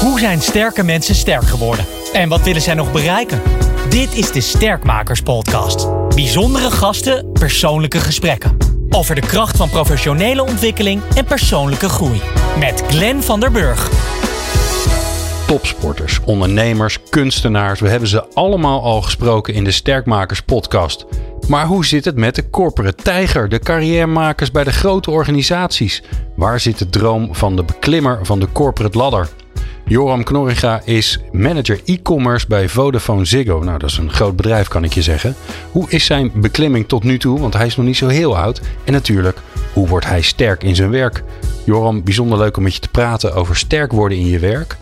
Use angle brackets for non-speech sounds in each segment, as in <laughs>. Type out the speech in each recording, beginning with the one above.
Hoe zijn sterke mensen sterk geworden? En wat willen zij nog bereiken? Dit is de Sterkmakers Podcast. Bijzondere gasten, persoonlijke gesprekken. Over de kracht van professionele ontwikkeling en persoonlijke groei. Met Glenn van der Burg. Topsporters, ondernemers, kunstenaars, we hebben ze allemaal al gesproken in de Sterkmakers Podcast. Maar hoe zit het met de corporate tijger, de carrièremakers bij de grote organisaties? Waar zit de droom van de beklimmer van de corporate ladder? Joram Knorriga is manager e-commerce bij Vodafone Ziggo. Nou, dat is een groot bedrijf, kan ik je zeggen. Hoe is zijn beklimming tot nu toe? Want hij is nog niet zo heel oud. En natuurlijk, hoe wordt hij sterk in zijn werk? Joram, bijzonder leuk om met je te praten over sterk worden in je werk.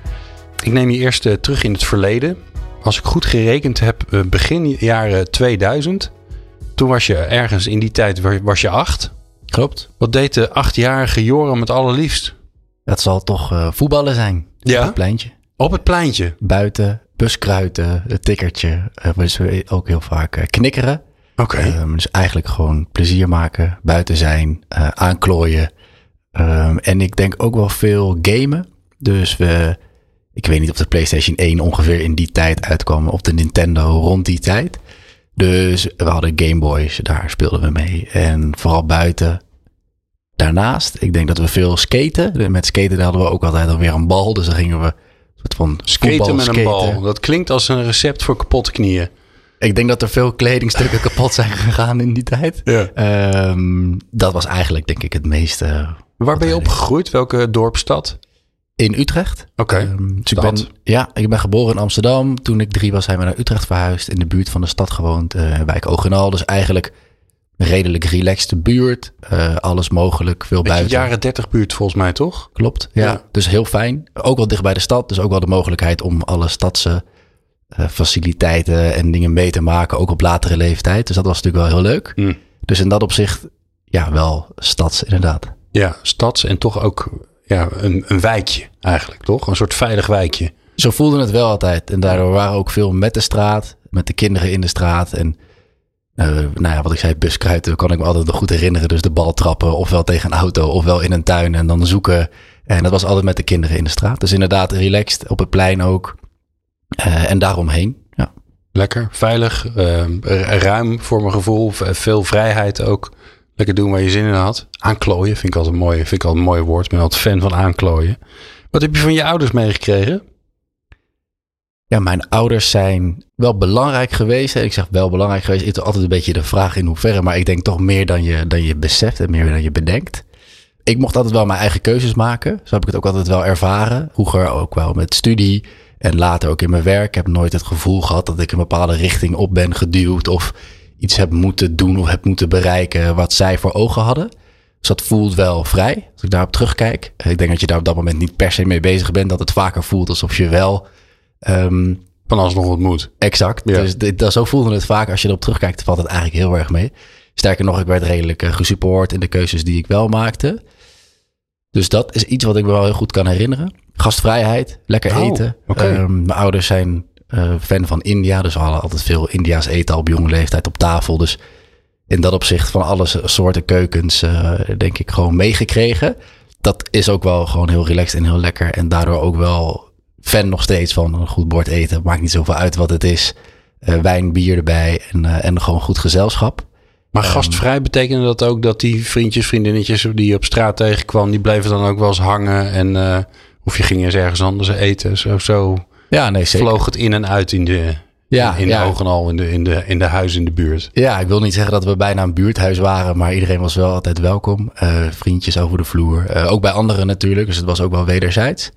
Ik neem je eerst uh, terug in het verleden. Als ik goed gerekend heb, uh, begin jaren 2000. Toen was je ergens in die tijd, was je acht. Klopt. Wat deed de achtjarige Joram het allerliefst? Dat zal toch uh, voetballen zijn. Ja? Op het pleintje. Op het pleintje? Buiten, buskruiten, het tikkertje. Uh, dus ook heel vaak uh, knikkeren. Oké. Okay. Um, dus eigenlijk gewoon plezier maken, buiten zijn, uh, aanklooien. Um, en ik denk ook wel veel gamen. Dus we, ik weet niet of de PlayStation 1 ongeveer in die tijd uitkwam. Of de Nintendo rond die tijd. Dus we hadden Game Boys, daar speelden we mee. En vooral buiten Daarnaast, ik denk dat we veel skaten. Met skaten hadden we ook altijd alweer een bal. Dus dan gingen we soort van skaten met skaten. een bal. Dat klinkt als een recept voor kapotte knieën. Ik denk dat er veel kledingstukken <laughs> kapot zijn gegaan in die tijd. Ja. Um, dat was eigenlijk denk ik het meeste. Waar ben je opgegroeid? Welke dorpstad? In Utrecht. Oké. Okay. Um, dus ik ben, ja, ik ben geboren in Amsterdam. Toen ik drie was, zijn we naar Utrecht verhuisd. In de buurt van de stad gewoond, uh, wijk Ogenal. Dus eigenlijk redelijk relaxte buurt. Uh, alles mogelijk, veel Beetje buiten. jaren 30 buurt volgens mij, toch? Klopt, ja. ja. Dus heel fijn. Ook wel dicht bij de stad. Dus ook wel de mogelijkheid om alle stadse uh, faciliteiten en dingen mee te maken. Ook op latere leeftijd. Dus dat was natuurlijk wel heel leuk. Mm. Dus in dat opzicht, ja, wel stads inderdaad. Ja, stads en toch ook ja, een, een wijkje eigenlijk, toch? Een soort veilig wijkje. Zo voelde het wel altijd. En daardoor waren we ook veel met de straat. Met de kinderen in de straat. En nou ja, wat ik zei, buskruiten kan ik me altijd nog goed herinneren. Dus de bal trappen, ofwel tegen een auto, ofwel in een tuin en dan zoeken. En dat was altijd met de kinderen in de straat. Dus inderdaad, relaxed, op het plein ook. Uh, en daaromheen, ja. Lekker, veilig, uh, ruim voor mijn gevoel. Veel vrijheid ook. Lekker doen waar je zin in had. Aanklooien vind ik altijd een mooi, vind ik altijd een mooi woord. Ik ben altijd fan van aanklooien. Wat heb je van je ouders meegekregen? Ja, mijn ouders zijn wel belangrijk geweest. Ik zeg wel belangrijk geweest. Het is altijd een beetje de vraag in hoeverre. Maar ik denk toch meer dan je, dan je beseft en meer dan je bedenkt. Ik mocht altijd wel mijn eigen keuzes maken. Zo heb ik het ook altijd wel ervaren. Vroeger ook wel met studie. En later ook in mijn werk. Ik heb nooit het gevoel gehad dat ik een bepaalde richting op ben geduwd. Of iets heb moeten doen of heb moeten bereiken wat zij voor ogen hadden. Dus dat voelt wel vrij. Als ik daarop terugkijk. Ik denk dat je daar op dat moment niet per se mee bezig bent. Dat het vaker voelt alsof je wel... Um, van nog wat moet. Exact. Ja. Dus dit, dat, zo voelde het vaak. Als je erop terugkijkt, valt het eigenlijk heel erg mee. Sterker nog, ik werd redelijk uh, gesupport in de keuzes die ik wel maakte. Dus dat is iets wat ik me wel heel goed kan herinneren. Gastvrijheid, lekker Oh, eten. oké. Um, mijn ouders zijn uh, fan van India. Dus we hadden altijd veel India's eten al op jonge leeftijd op tafel. Dus in dat opzicht van alle soorten keukens, uh, denk ik, gewoon meegekregen. Dat is ook wel gewoon heel relaxed en heel lekker. En daardoor ook wel fan nog steeds van een goed bord eten. Maakt niet zoveel uit wat het is. Uh, wijn, bier erbij en, uh, en gewoon goed gezelschap. Maar gastvrij betekende dat ook dat die vriendjes, vriendinnetjes die je op straat tegenkwam, die bleven dan ook wel eens hangen en uh, of je ging eens ergens anders eten. Zo, zo ja, nee, zeker. vloog het in en uit in de, ja, in, in ja. ogen al, in de, in, de, in de huizen in de buurt. Ja, ik wil niet zeggen dat we bijna een buurthuis waren, maar iedereen was wel altijd welkom. Vriendjes over de vloer. Ook bij anderen natuurlijk, dus het was ook wel wederzijds.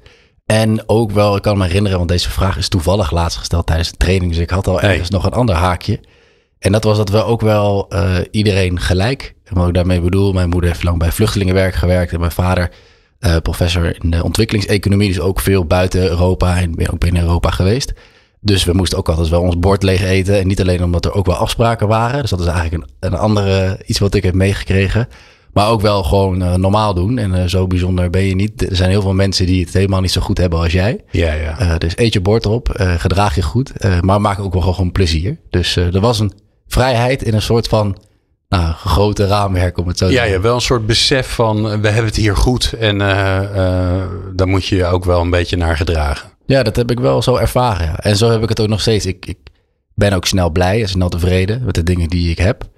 En ook wel, ik kan me herinneren, want deze vraag is toevallig laatst gesteld tijdens een training. Dus ik had al ergens hey. nog een ander haakje. En dat was dat we ook wel uh, iedereen gelijk. En wat ik daarmee bedoel, mijn moeder heeft lang bij vluchtelingenwerk gewerkt. En mijn vader, uh, professor in de ontwikkelingseconomie. Dus ook veel buiten Europa en ook binnen Europa geweest. Dus we moesten ook altijd wel ons bord leeg eten. En niet alleen omdat er ook wel afspraken waren. Dus dat is eigenlijk een, een andere iets wat ik heb meegekregen. Maar ook wel gewoon uh, normaal doen. En uh, zo bijzonder ben je niet. Er zijn heel veel mensen die het helemaal niet zo goed hebben als jij. Ja, ja. Uh, dus eet je bord op, gedraag je goed. maar maak ook wel gewoon plezier. Dus er was een vrijheid in een soort van nou, grote raamwerk, om het zo te ja, zeggen. Ja, wel een soort besef van we hebben het hier goed. En daar moet je je ook wel een beetje naar gedragen. Ja, dat heb ik wel zo ervaren. Ja. En zo heb ik het ook nog steeds. Ik, ik ben ook snel blij en snel tevreden met de dingen die ik heb.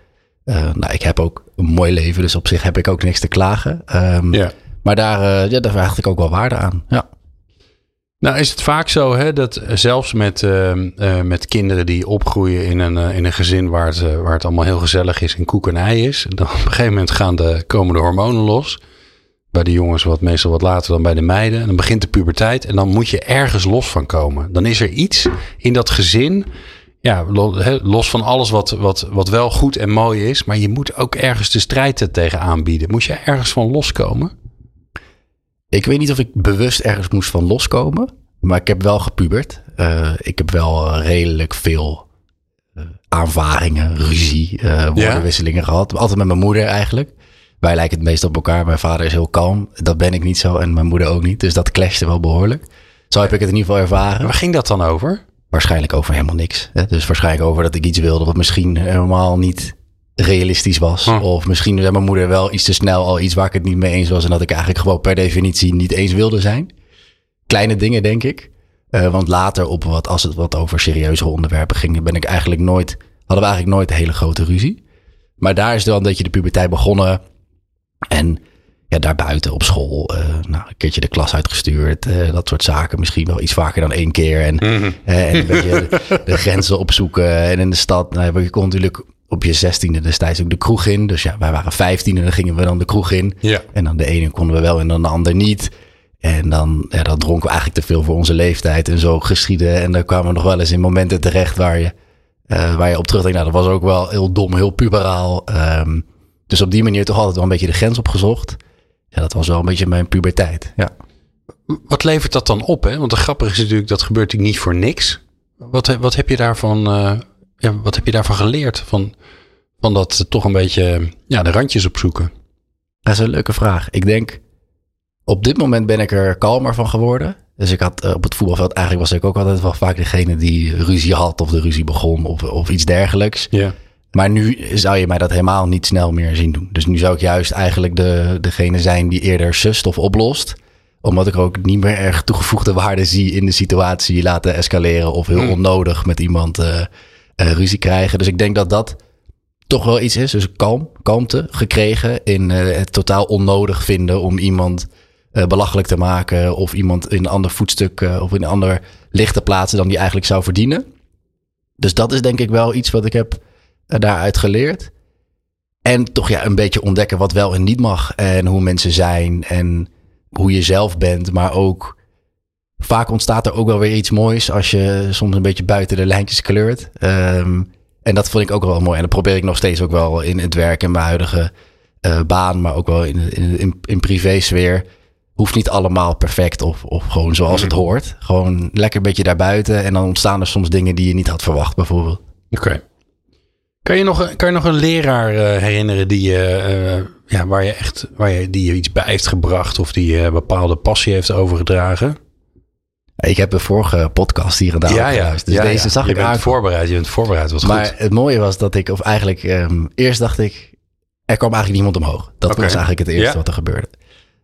Uh, nou, ik heb ook een mooi leven, dus op zich heb ik ook niks te klagen. Um, ja. Maar daar, uh, ja, daar vraag ik ook wel waarde aan. Ja. Nou, is het vaak zo hè, dat zelfs met, uh, met kinderen die opgroeien in een, in een gezin waar het, waar het allemaal heel gezellig is en koek en ei is, dan op een gegeven moment gaan de, komen de hormonen los. Bij de jongens wat meestal wat later dan bij de meiden. En dan begint de puberteit en dan moet je ergens los van komen. Dan is er iets in dat gezin ja, los van alles wat, wat, wat wel goed en mooi is. Maar je moet ook ergens de strijd tegen aanbieden. Moet je ergens van loskomen? Ik weet niet of ik bewust ergens moest van loskomen. Maar ik heb wel gepubert. Uh, ik heb wel redelijk veel uh, aanvaringen, ruzie, uh, woordenwisselingen ja? gehad. Altijd met mijn moeder eigenlijk. Wij lijken het meest op elkaar. Mijn vader is heel kalm. Dat ben ik niet zo en mijn moeder ook niet. Dus dat clashte wel behoorlijk. Zo heb ik het in ieder geval ervaren. Waar ging dat dan over? Waarschijnlijk over helemaal niks. Hè? Dus waarschijnlijk over dat ik iets wilde wat misschien helemaal niet realistisch was. Of misschien zei mijn moeder wel iets te snel al iets waar ik het niet mee eens was. En dat ik eigenlijk gewoon per definitie niet eens wilde zijn. Kleine dingen, denk ik. Uh, want later, op wat, als het wat over serieuze onderwerpen ging, ben ik eigenlijk nooit, hadden we eigenlijk nooit een hele grote ruzie. Maar daar is dan dat je de puberteit begonnen. En ja, daarbuiten op school uh, nou, een keertje de klas uitgestuurd. Uh, dat soort zaken. Misschien wel iets vaker dan één keer. En, mm -hmm. uh, en een beetje de, grenzen opzoeken. En in de stad, nou, je kon natuurlijk op je zestiende destijds ook de kroeg in. Dus ja, wij waren vijftien en dan gingen we dan de kroeg in. Ja. En dan de ene konden we wel en dan de ander niet. En dan, ja, dan dronken we eigenlijk te veel voor onze leeftijd. En zo geschieden. En dan kwamen we nog wel eens in momenten terecht waar je, waar je op terugdenkt. Nou, dat was ook wel heel dom, heel puberaal. Um, dus op die manier toch altijd wel een beetje de grens opgezocht ja, dat was wel een beetje mijn puberteit. Ja. Wat levert dat dan op? Hè? Want de grappige is natuurlijk, dat gebeurt natuurlijk niet voor niks. Wat, wat, heb, je daarvan, uh, ja, wat heb je daarvan geleerd? Van, van dat toch een beetje ja, de randjes opzoeken? Dat is een leuke vraag. Ik denk, op dit moment ben ik er kalmer van geworden. Dus ik had uh, op het voetbalveld, eigenlijk was ik ook altijd wel vaak degene die ruzie had of de ruzie begon of, of iets dergelijks. Ja. Maar nu zou je mij dat helemaal niet snel meer zien doen. Dus nu zou ik juist eigenlijk de, degene zijn die eerder sust of oplost. Omdat ik ook niet meer erg toegevoegde <laughs> waarde zie in de situatie laten escaleren. Of heel hmm. onnodig met iemand uh, uh, ruzie krijgen. Dus ik denk dat dat toch wel iets is. Dus kalm, kalmte gekregen in uh, het totaal onnodig vinden om iemand belachelijk te maken. Of iemand in een ander voetstuk of in een ander licht te plaatsen dan die eigenlijk zou verdienen. Dus dat is denk ik wel iets wat ik heb daaruit geleerd. En toch ja, een beetje ontdekken wat wel en niet mag. En hoe mensen zijn en hoe je zelf bent. Maar ook vaak ontstaat er ook wel weer iets moois als je soms een beetje buiten de lijntjes kleurt. Um, en dat vond ik ook wel mooi. En dat probeer ik nog steeds ook wel in het werk en mijn huidige uh, baan, maar ook wel in, in, in, in privé-sfeer. Hoeft niet allemaal perfect of, of gewoon zoals het hoort. Gewoon lekker een beetje daarbuiten. En dan ontstaan er soms dingen die je niet had verwacht, bijvoorbeeld. Oké. Kan je nog, kan je nog een leraar uh, herinneren die je, uh, ja, waar je echt waar je, die je iets bij heeft gebracht of die je een bepaalde passie heeft overgedragen? Ik heb de vorige podcast hier gedaan. Ja, ja. Dus ja, deze zag je ik bent voorbereid. Je bent voorbereid. Was maar goed. het mooie was dat ik, of eigenlijk um, eerst dacht ik, er kwam eigenlijk niemand omhoog. Dat okay. was eigenlijk het eerste wat er gebeurde.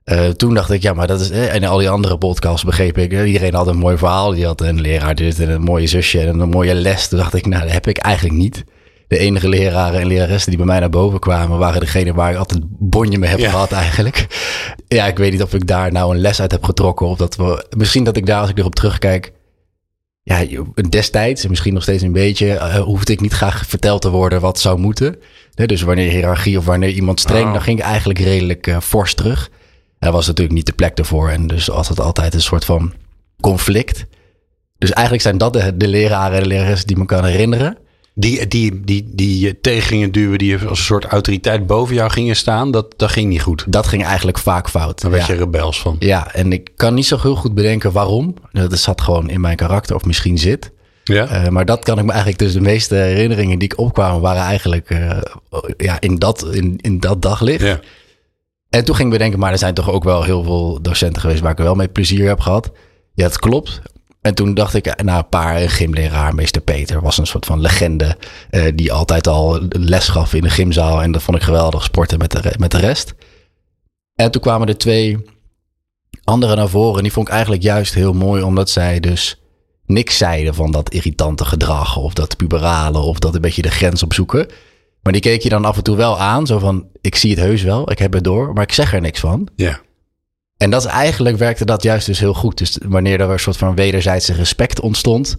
Uh, toen dacht ik, ja, maar dat is. Eh, en al die andere podcasts begreep ik. Eh, iedereen had een mooi verhaal. Die had een leraar dit en een mooie zusje en een mooie les. Toen dacht ik, nou, dat heb ik eigenlijk niet de enige leraren en leraressen die bij mij naar boven kwamen, waren degene waar ik altijd bonje mee heb gehad eigenlijk. Ja, ik weet niet of ik daar nou een les uit heb getrokken. Of dat we, misschien dat ik daar, als ik erop terugkijk, ja, destijds, en misschien nog steeds een beetje, uh, hoefde ik niet graag verteld te worden wat zou moeten. Nee, dus wanneer hiërarchie of wanneer iemand streng, oh. dan ging ik eigenlijk redelijk uh, fors terug. Er was natuurlijk niet de plek ervoor. En dus het altijd een soort van conflict. Dus eigenlijk zijn dat de, de leraren en de die me kan herinneren. Die, die, die, die je tegen gingen duwen, die als een soort autoriteit boven jou gingen staan, dat, dat ging niet goed. Dat ging eigenlijk vaak fout. Daar werd ja. je rebels van. Ja, en ik kan niet zo heel goed bedenken waarom. Dat zat gewoon in mijn karakter, of misschien zit. Ja. Uh, maar dat kan ik me eigenlijk, dus de meeste herinneringen die ik opkwamen, waren eigenlijk uh, ja, in, dat, in, in dat daglicht. Ja. En toen ging ik bedenken, maar er zijn toch ook wel heel veel docenten geweest waar ik wel mee plezier heb gehad. Ja, het klopt. En toen dacht ik, nou, een paar gymleraar, meester Peter, was een soort van legende. Uh, die altijd al les gaf in de gymzaal. En dat vond ik geweldig, sporten met de, met de rest. En toen kwamen er twee anderen naar voren. En die vond ik eigenlijk juist heel mooi, omdat zij dus niks zeiden van dat irritante gedrag of dat puberale of dat een beetje de grens opzoeken. Maar die keek je dan af en toe wel aan, zo van ik zie het heus wel, ik heb het door, maar ik zeg er niks van. Ja. En dat eigenlijk werkte dat juist dus heel goed. Dus wanneer er een soort van wederzijdse respect ontstond,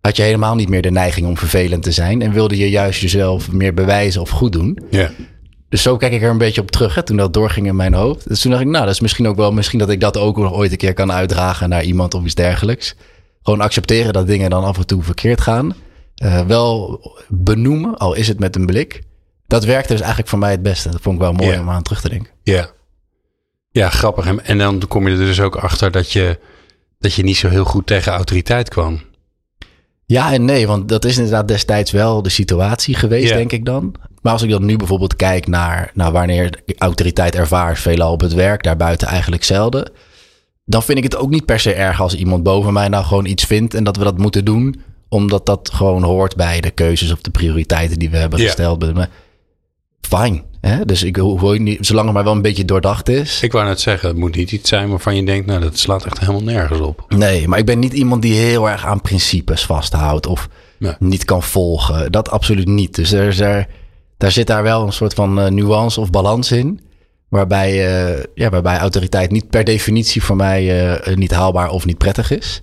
had je helemaal niet meer de neiging om vervelend te zijn en wilde je juist jezelf meer bewijzen of goed doen. Ja. Dus zo kijk ik er een beetje op terug, hè, toen dat doorging in mijn hoofd. Dus toen dacht ik, nou, dat is misschien ook wel, misschien dat ik dat ook nog ooit een keer kan uitdragen naar iemand of iets dergelijks. Gewoon accepteren dat dingen dan af en toe verkeerd gaan. Uh, wel benoemen, al is het met een blik. Dat werkte dus eigenlijk voor mij het beste. Dat vond ik wel mooi Ja. om aan terug te denken. Ja. Ja, grappig. En- En dan kom je er dus ook achter dat je, dat je niet zo heel goed tegen autoriteit kwam. Ja en nee, want dat is inderdaad destijds wel de situatie geweest, Ja. denk ik dan. Maar als ik dan nu bijvoorbeeld kijk naar, naar wanneer autoriteit ervaar, veelal op het werk, daarbuiten eigenlijk zelden. Dan vind ik het ook niet per se erg als iemand boven mij nou gewoon iets vindt en dat we dat moeten doen. Omdat dat gewoon hoort bij de keuzes of de prioriteiten die we hebben Ja. gesteld. Maar fijn. Hè? Dus ik hoor niet, zolang het maar wel een beetje doordacht is. Ik wou net zeggen, het moet niet iets zijn waarvan je denkt, nou, dat slaat echt helemaal nergens op. Nee, maar ik ben niet iemand die heel erg aan principes vasthoudt of niet kan volgen. Dat absoluut niet. Dus er is er, daar zit daar wel een soort van eh, nuance of balans in. Waarbij, eh, ja, waarbij autoriteit niet per definitie voor mij eh, niet haalbaar of niet prettig is.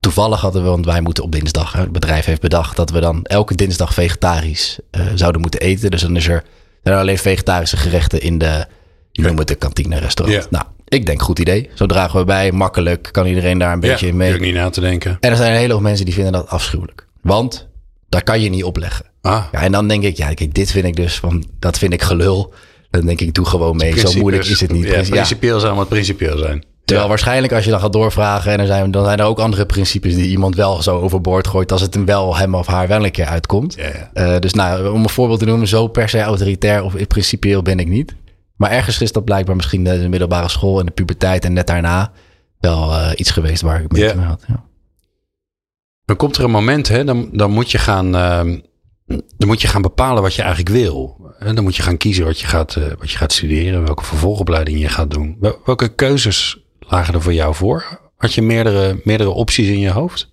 Toevallig hadden we, want wij moeten op dinsdag, hè, het bedrijf heeft bedacht dat we dan elke dinsdag vegetarisch zouden moeten eten. Dus dan is er, zijn er alleen vegetarische gerechten in de, je noemt het de kantine restaurant. Ja. Nou, ik denk goed idee. Zo dragen we bij, makkelijk, kan iedereen daar een beetje ja, in mee. ik niet na te denken. En er zijn een hele hoop mensen die vinden dat afschuwelijk. Want daar kan je niet opleggen. Ah, Ja, en dan denk ik, ja, kijk, dit vind ik dus van, dat vind ik gelul. Dan denk ik, doe gewoon mee. Zo moeilijk is het niet. Ja, Princi- ja. principieel zijn wat principieel zijn. Terwijl waarschijnlijk als je dan gaat doorvragen en er zijn, dan zijn er ook andere principes die iemand wel zo overboord gooit als het hem wel hem of haar wel een keer uitkomt. Eh, dus nou, om een voorbeeld te noemen, zo per se autoritair of principieel ben ik niet. Maar ergens is dat blijkbaar misschien de middelbare school en de puberteit en net daarna wel eh, iets geweest waar ik mee te maken had. Ja. Dan komt er een moment, hè, dan, dan, moet je gaan, ehm, dan moet je gaan bepalen wat je eigenlijk wil. En dan moet je gaan kiezen wat je gaat, eh, wat je gaat studeren, welke vervolgopleiding je gaat doen. Wel- Welke keuzes lagen er voor jou voor? Had je meerdere, meerdere opties in je hoofd?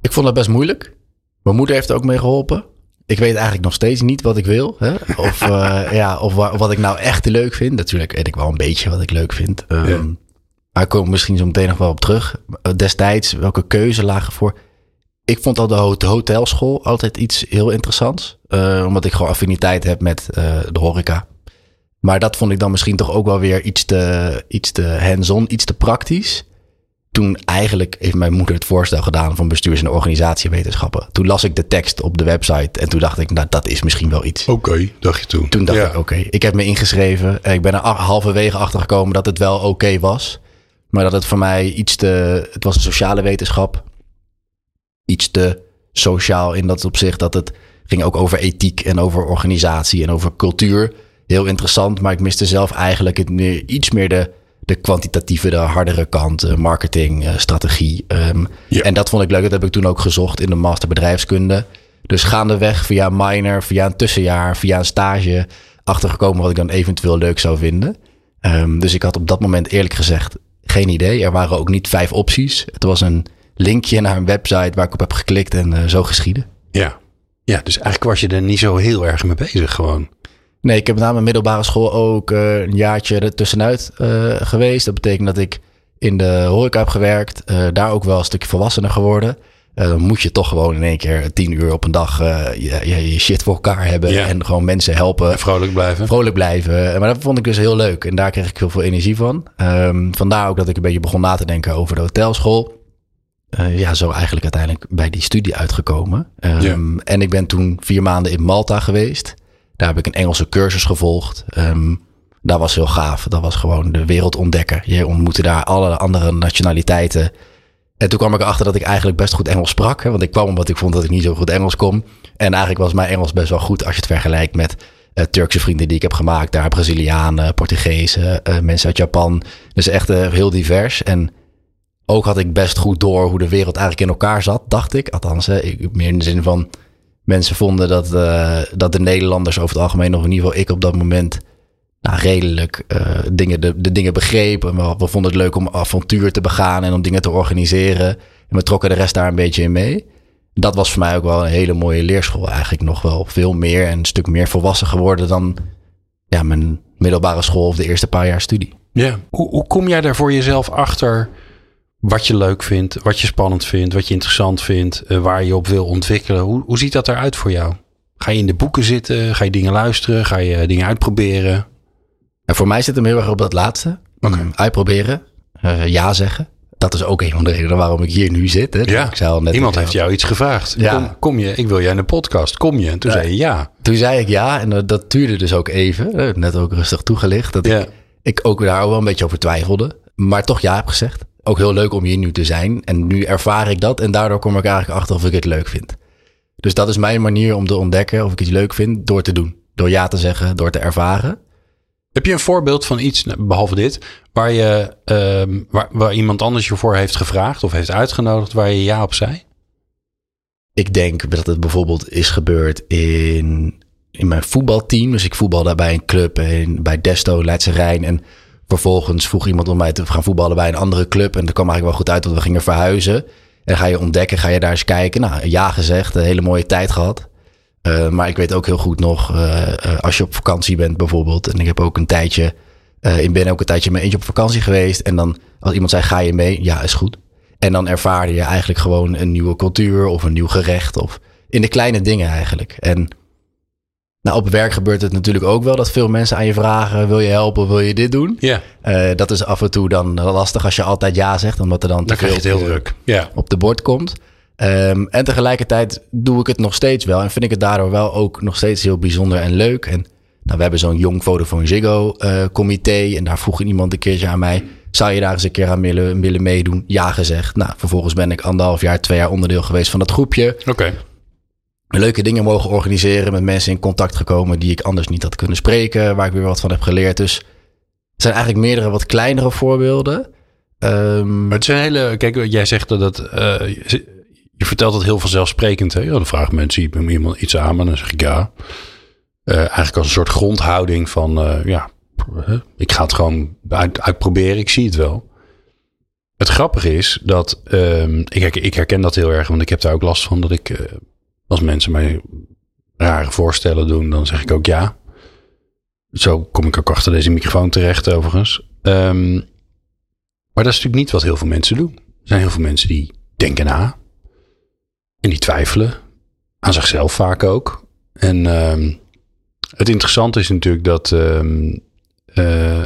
Ik vond dat best moeilijk. Mijn moeder heeft er ook mee geholpen. Ik weet eigenlijk nog steeds niet wat ik wil. Hè? Of, <laughs> eh, ja, of wa- wat ik nou echt leuk vind. Natuurlijk weet ik wel een beetje wat ik leuk vind. Ehm, Ja. Maar ik kom misschien zo meteen nog wel op terug. Destijds, welke keuze lagen voor? Ik vond al de hot- hotelschool altijd iets heel interessants. Eh, omdat ik gewoon affiniteit heb met eh, de horeca. Maar dat vond ik dan misschien toch ook wel weer iets te, iets te hands-on, iets te praktisch toen eigenlijk heeft mijn moeder het voorstel gedaan van bestuurs- en organisatiewetenschappen. Toen las ik de tekst op de website en toen dacht ik, nou dat is misschien wel iets. Oké, dacht je toen. Toen dacht Ja. ik, oké, ik heb me ingeschreven. En Ik ben er halverwege achter gekomen dat het wel oké was. Maar dat het voor mij iets te... Het was een sociale wetenschap. Iets te sociaal in dat opzicht dat het ging ook over ethiek en over organisatie en over cultuur. Heel interessant, maar ik miste zelf eigenlijk het meer, iets meer de, de kwantitatieve, de hardere kant. eh, marketing, eh, strategie. ehm. Ja. En dat vond ik leuk. Dat heb ik toen ook gezocht in de master bedrijfskunde. Dus gaandeweg via een minor, via een tussenjaar, via een stage... achtergekomen wat ik dan eventueel leuk zou vinden. Ehm, dus ik had op dat moment eerlijk gezegd geen idee. Er waren ook niet vijf opties. Het was een linkje naar een website waar ik op heb geklikt en eh, zo geschieden. Ja. ja, dus eigenlijk was je er niet zo heel erg mee bezig gewoon. Nee, ik heb na mijn middelbare school ook eh, een jaartje er tussenuit eh, geweest. Dat betekent dat ik in de horeca heb gewerkt. eh, daar ook wel een stukje volwassener geworden. Dan moet je toch gewoon in één keer tien uur op een dag je, je, shit voor elkaar hebben. Ja. En gewoon mensen helpen. En vrolijk blijven. vrolijk blijven. Maar dat vond ik dus heel leuk. En daar kreeg ik heel veel energie van. Ehm, vandaar ook dat ik een beetje begon na te denken over de hotelschool. Ja, zo eigenlijk uiteindelijk bij die studie uitgekomen. Ehm, Ja. En ik ben toen vier maanden in Malta geweest. Daar heb ik een Engelse cursus gevolgd. Ehm, dat was heel gaaf. Dat was gewoon de wereld ontdekken. Je ontmoette daar alle andere nationaliteiten. En toen kwam ik erachter dat ik eigenlijk best goed Engels sprak. Hè, want ik kwam omdat ik vond dat ik niet zo goed Engels kon. En eigenlijk was mijn Engels best wel goed als je het vergelijkt met eh, Turkse vrienden die ik heb gemaakt. Daar Brazilianen, Portugezen, eh, mensen uit Japan. Dus echt eh, heel divers. En ook had ik best goed door hoe de wereld eigenlijk in elkaar zat, dacht ik. Althans, ik, meer in de zin van mensen vonden dat, eh, dat de Nederlanders over het algemeen, of in ieder geval ik op dat moment, nou, redelijk uh, dingen, de, de dingen begrepen. We, we vonden het leuk om avontuur te begaan en om dingen te organiseren. En we trokken de rest daar een beetje in mee. Dat was voor mij ook wel een hele mooie leerschool. Eigenlijk nog wel veel meer en een stuk meer volwassen geworden dan ja, mijn middelbare school of de eerste paar jaar studie. Ja, hoe, hoe kom jij daar voor jezelf achter wat je leuk vindt, wat je spannend vindt, wat je interessant vindt, uh, waar je op wil ontwikkelen? Hoe, hoe ziet dat eruit voor jou? Ga je in de boeken zitten? Ga je dingen luisteren? Ga je dingen uitproberen? En voor mij zit hem heel erg op dat laatste. Oké. Uitproberen. Uh, ja zeggen. Dat is ook een van de redenen waarom ik hier nu zit. Hè. Ja, ik zei al net iemand heeft jou iets gevraagd. Ja. Kom, kom je, ik wil jij in de podcast. Kom je? En toen Ja. zei je ja. Toen zei ik ja en dat, dat duurde dus ook even. Eh, Net ook rustig toegelicht. Dat ik, ik ook daar wel een beetje over twijfelde. Maar toch ja heb gezegd. Ook heel leuk om hier nu te zijn. En nu ervaar ik dat. En daardoor kom ik eigenlijk achter of ik het leuk vind. Dus dat is mijn manier om te ontdekken of ik iets leuk vind. Door te doen. Door ja te zeggen. Door te ervaren. Heb je een voorbeeld van iets, nou, behalve dit, waar, je, ehm, waar, waar iemand anders je voor heeft gevraagd of heeft uitgenodigd waar je ja op zei? Ik denk dat het bijvoorbeeld is gebeurd in, in mijn voetbalteam. Dus ik voetbal daar bij een club in, bij Desto, Leidse Rijn. En vervolgens vroeg iemand om mij te gaan voetballen bij een andere club. En dat kwam eigenlijk wel goed uit, want we gingen verhuizen. En ga je ontdekken, ga je daar eens kijken. Nou, ja gezegd, een hele mooie tijd gehad. Uh, maar ik weet ook heel goed nog, uh, uh, als je op vakantie bent bijvoorbeeld. En ik heb ook een tijdje, ik ben ook een tijdje met eentje op vakantie geweest. En dan als iemand zei, ga je mee? Ja, is goed. En dan ervaarde je eigenlijk gewoon een nieuwe cultuur of een nieuw gerecht. Of in de kleine dingen eigenlijk. En nou, op werk gebeurt het natuurlijk ook wel dat veel mensen aan je vragen: wil je helpen, wil je dit doen? Ja, Uh, dat is af en toe dan lastig als je altijd ja zegt, omdat er dan te dan veel heel druk. Ja, op de bord komt. Um, en tegelijkertijd doe ik het nog steeds wel. En vind ik het daardoor wel ook nog steeds heel bijzonder en leuk. En nou, we hebben zo'n Jong Vodafone Ziggo uh, comité. En daar vroeg iemand een keertje aan mij... zou je daar eens een keer aan willen, willen meedoen? Ja gezegd. Nou, vervolgens ben ik anderhalf jaar, twee jaar onderdeel geweest van dat groepje. oké. Okay. Leuke dingen mogen organiseren. Met mensen in contact gekomen die ik anders niet had kunnen spreken. Waar ik weer wat van heb geleerd. Dus het zijn eigenlijk meerdere wat kleinere voorbeelden. Um, maar het zijn hele... Kijk, jij zegt dat het... Uh, je vertelt het heel vanzelfsprekend. Hè? Ja, dan vragen mensen iemand iets aan en dan zeg ik ja. Uh, eigenlijk als een soort grondhouding van uh, ja, ik ga het gewoon uit, uitproberen. Ik zie het wel. Het grappige is dat um, ik, ik, herken dat heel erg, want ik heb daar ook last van dat ik als mensen mij rare voorstellen doen, dan zeg ik ook ja. Zo kom ik ook achter deze microfoon terecht, overigens. Um, maar dat is natuurlijk niet wat heel veel mensen doen. Er zijn heel veel mensen die denken na. En die twijfelen. Aan zichzelf vaak ook. En uh, het interessante is natuurlijk dat uh, uh,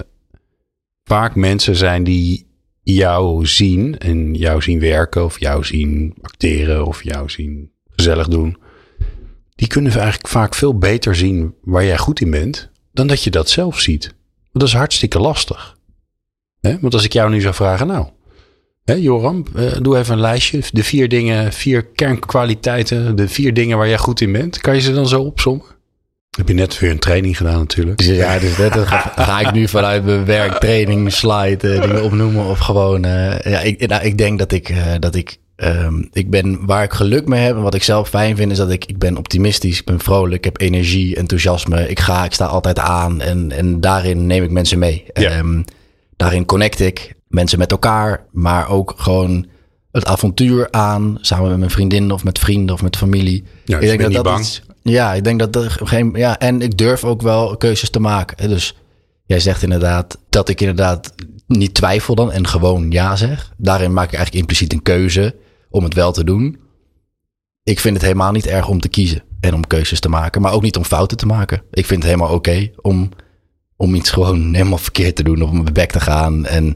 vaak mensen zijn die jou zien. En jou zien werken. Of jou zien acteren. Of jou zien gezellig doen. Die kunnen eigenlijk vaak veel beter zien waar jij goed in bent. Dan dat je dat zelf ziet. Want dat is hartstikke lastig. He? Want als ik jou nu zou vragen. Nou, Hé, Joram, uh, doe even een lijstje. De vier dingen, vier kernkwaliteiten, de vier dingen waar jij goed in bent. Kan je ze dan zo opzommen? Heb je net weer een training gedaan natuurlijk. Ja, dus dat ga, <laughs> ga, ik nu vanuit mijn werktraining slide uh, dingen opnoemen of gewoon... Uh, ja, ik, nou, ik denk dat ik, dat ik, um, ik ben waar ik geluk mee heb en wat ik zelf fijn vind is dat ik, ik ben optimistisch, ik ben vrolijk, ik heb energie, enthousiasme. Ik ga, ik sta altijd aan en, en daarin neem ik mensen mee. Ja. Um, daarin connect ik mensen met elkaar, maar ook gewoon het avontuur aan, samen met mijn vriendin of met vrienden of met familie. Ja, ik denk dat dat bang. Iets, ja, ik denk dat er geen, ja, en ik durf ook wel keuzes te maken. Dus jij zegt inderdaad dat ik inderdaad niet twijfel dan en gewoon ja zeg. Daarin maak ik eigenlijk impliciet een keuze om het wel te doen. Ik vind het helemaal niet erg om te kiezen en om keuzes te maken, maar ook niet om fouten te maken. Ik vind het helemaal oké okay om, om iets gewoon <laughs> helemaal verkeerd te doen of op mijn bek te gaan en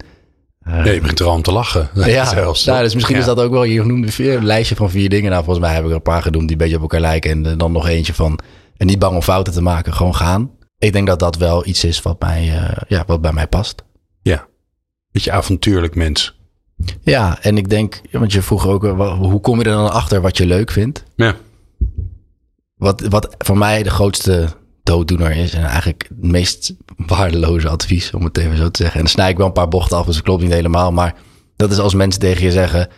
uh, nee, je begint er al om te lachen. <laughs> Ja, zelfs, nou, dus misschien ja. is dat ook wel. Je noemde vier, een lijstje van vier dingen. Nou, volgens mij heb ik er een paar genoemd die een beetje op elkaar lijken. En uh, dan nog eentje van. En niet bang om fouten te maken, gewoon gaan. Ik denk dat dat wel iets is wat, mij, uh, ja, wat bij mij past. Ja, beetje avontuurlijk mens. Ja, en ik denk, want je vroeg ook, hoe kom je er dan achter wat je leuk vindt? Ja. Wat, wat voor mij de grootste dooddoener is. En eigenlijk het meest waardeloze advies, om het even zo te zeggen. En dan snij ik wel een paar bochten af, dus het klopt niet helemaal. Maar dat is als mensen tegen je zeggen,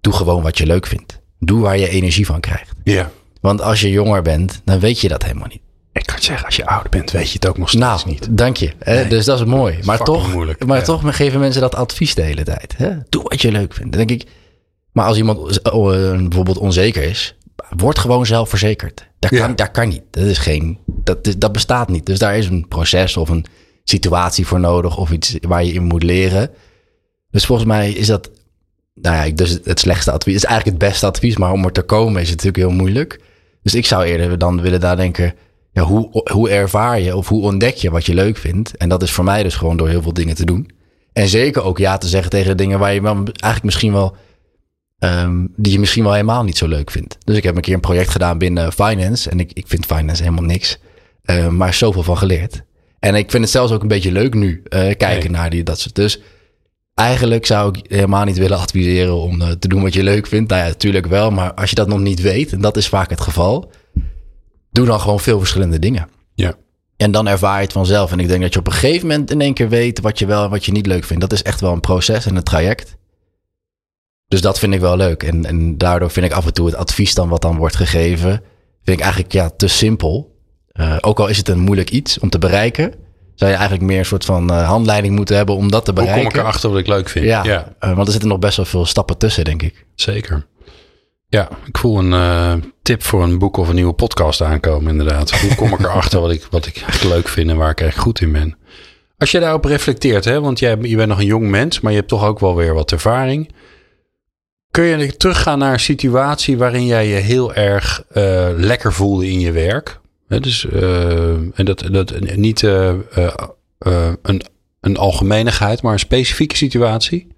doe gewoon wat je leuk vindt. Doe waar je energie van krijgt. Ja. Want als je jonger bent, dan weet je dat helemaal niet. Ik kan het zeggen, als je ouder bent, weet je het ook nog steeds Nou, niet. dank je. Hè? Dus dat is mooi. maar toch, moeilijk, maar ja. toch geven mensen dat advies de hele tijd. Hè? Doe wat je leuk vindt. Dan denk ik, maar als iemand eh, bijvoorbeeld onzeker is, word gewoon zelfverzekerd. Dat kan, Ja. dat kan niet. Dat, is geen, dat, is- dat bestaat niet. Dus daar is een proces of een situatie voor nodig of iets waar je in moet leren. Dus volgens mij is dat, nou ja, dus het slechtste advies. Het is eigenlijk het beste advies, maar om er te komen is het natuurlijk heel moeilijk. Dus ik zou eerder dan willen nadenken, ja, hoe, hoe ervaar je of hoe ontdek je wat je leuk vindt? En dat is voor mij dus gewoon door heel veel dingen te doen. En zeker ook ja te zeggen tegen de dingen waar je eigenlijk misschien wel, ehm, die je misschien wel helemaal niet zo leuk vindt. Dus ik heb een keer een project gedaan binnen finance. En ik, ik vind finance helemaal niks. Eh, maar zoveel van geleerd. En ik vind het zelfs ook een beetje leuk nu, eh, kijken Nee. naar die, dat soort. Dus eigenlijk zou ik helemaal niet willen adviseren om eh, te doen wat je leuk vindt. Nou ja, natuurlijk wel. Maar als je dat nog niet weet, en dat is vaak het geval, doe dan gewoon veel verschillende dingen. Ja. En dan ervaar je het vanzelf. En ik denk dat je op een gegeven moment in één keer weet wat je wel en wat je niet leuk vindt. Dat is echt wel een proces en een traject. Dus dat vind ik wel leuk. En, en daardoor vind ik af en toe het advies dan wat dan wordt gegeven, vind ik eigenlijk ja, te simpel. Eh, ook al is het een moeilijk iets om te bereiken, zou je eigenlijk meer een soort van eh, handleiding moeten hebben om dat te Hoe bereiken. kom ik erachter wat ik leuk vind? Ja, eh, want er zitten nog best wel veel stappen tussen, denk ik. zeker. Ja, ik voel een eh, tip voor een boek of een nieuwe podcast aankomen, inderdaad. Hoe kom ik erachter wat ik, wat ik echt leuk vind en waar ik echt goed in ben? Als je daarop reflecteert, hè, want jij, je bent nog een jong mens, maar je hebt toch ook wel weer wat ervaring. Kun je teruggaan naar een situatie waarin jij je heel erg eh, lekker voelde in je werk? Hè, dus, eh, en dat, dat niet een, een algemenigheid, maar een specifieke situatie.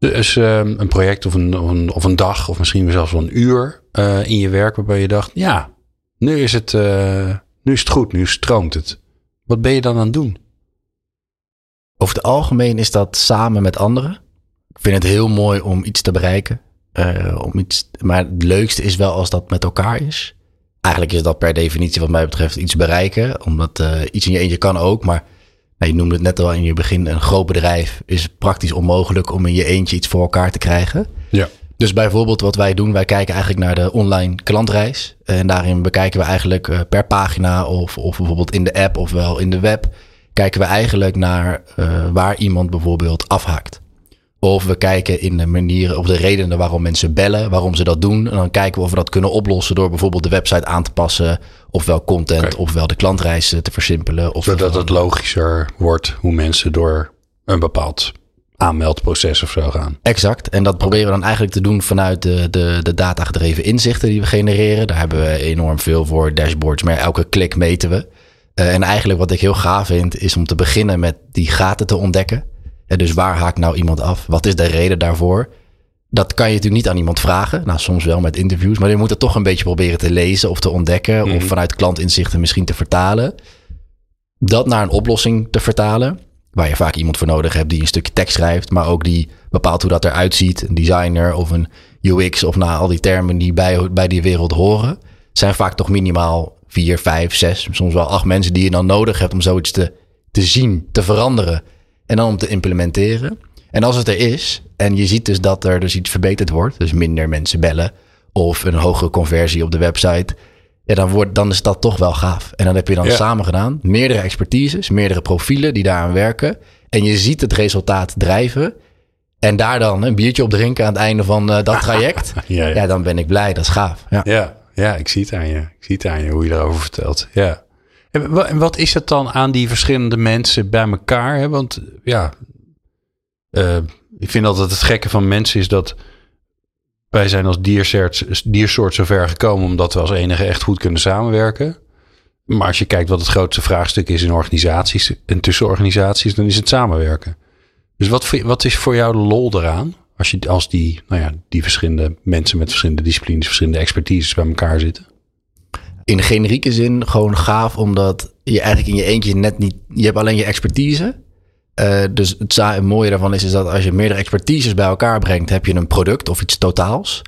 Dus eh, een project of een, of, een, dag, of misschien zelfs wel een uur eh, in je werk, waarbij je dacht: ja, nu is, het, eh, nu is het goed, nu stroomt het. Wat ben je dan aan het doen? Over het algemeen is dat samen met anderen. Ik vind het heel mooi om iets te bereiken. eh, om iets, maar het leukste is wel als dat met elkaar is. Eigenlijk is dat per definitie wat mij betreft iets bereiken. Omdat iets in je eentje kan ook. Maar nou, je noemde het net al in je begin. Een groot bedrijf is praktisch onmogelijk om in je eentje iets voor elkaar te krijgen. Ja. Dus bijvoorbeeld wat wij doen, wij kijken eigenlijk naar de online klantreis. En daarin bekijken we eigenlijk eh, per pagina of, of bijvoorbeeld in de app of wel in de web, kijken we eigenlijk naar eh, waar iemand bijvoorbeeld afhaakt. Of we kijken in de manieren of de redenen waarom mensen bellen, waarom ze dat doen. En dan kijken we of we dat kunnen oplossen door bijvoorbeeld de website aan te passen, ofwel content, ofwel de klantreis eh, te versimpelen. Of Zodat het logischer wordt hoe mensen door een bepaald aanmeldproces of zo gaan. Exact. En dat proberen we dan eigenlijk te doen vanuit de, de, de datagedreven inzichten die we genereren. Daar hebben we enorm veel voor dashboards, maar elke klik meten we. Eh, en eigenlijk wat ik heel gaaf vind, is om te beginnen met die gaten te ontdekken. En dus waar haakt nou iemand af? Wat is de reden daarvoor? Dat kan je natuurlijk niet aan iemand vragen. Nou, soms wel met interviews. Maar je moet het toch een beetje proberen te lezen of te ontdekken. Mhm. Of vanuit klantinzichten misschien te vertalen. Dat naar een oplossing te vertalen. Waar je vaak iemand voor nodig hebt die een stukje tekst schrijft. Maar ook die bepaalt hoe dat eruit ziet. Een designer of een UX of nou, al die termen die bij, bij die wereld horen. Zijn vaak toch minimaal vier, vijf, zes, soms wel acht mensen die je dan nodig hebt om zoiets te, te zien, te veranderen. En dan om te implementeren. En als het er is, en je ziet dus dat er dus iets verbeterd wordt, dus minder mensen bellen of een hogere conversie op de website, ja, dan, wordt, dan is dat toch wel gaaf. En dan heb je dan Ja. samen gedaan, meerdere expertises, meerdere profielen die daaraan werken. En je ziet het resultaat drijven. En daar dan een biertje op drinken aan het einde van eh, dat traject. <laughs> Ja, ja. ja, dan ben ik blij. Dat is gaaf. Ja. Ja, ja, ik zie het aan je. Ik zie het aan je hoe je daarover vertelt. Ja. En wa- en wat is het dan aan die verschillende mensen bij elkaar? Hè? Want ja, eh, ik vind altijd het gekke van mensen is dat wij zijn als diersoort, diersoort zover gekomen omdat we als enige echt goed kunnen samenwerken. Maar als je kijkt wat het grootste vraagstuk is in organisaties en tussen organisaties, dan is het samenwerken. Dus wat, wat is voor jou de lol eraan? Als, je, als die, nou ja, die verschillende mensen met verschillende disciplines, verschillende expertises bij elkaar zitten. In generieke zin gewoon gaaf, omdat je eigenlijk in je eentje net niet... Je hebt alleen je expertise. Eh, dus het mooie daarvan is, is dat als je meerdere expertises bij elkaar brengt... heb je een product of iets totaals.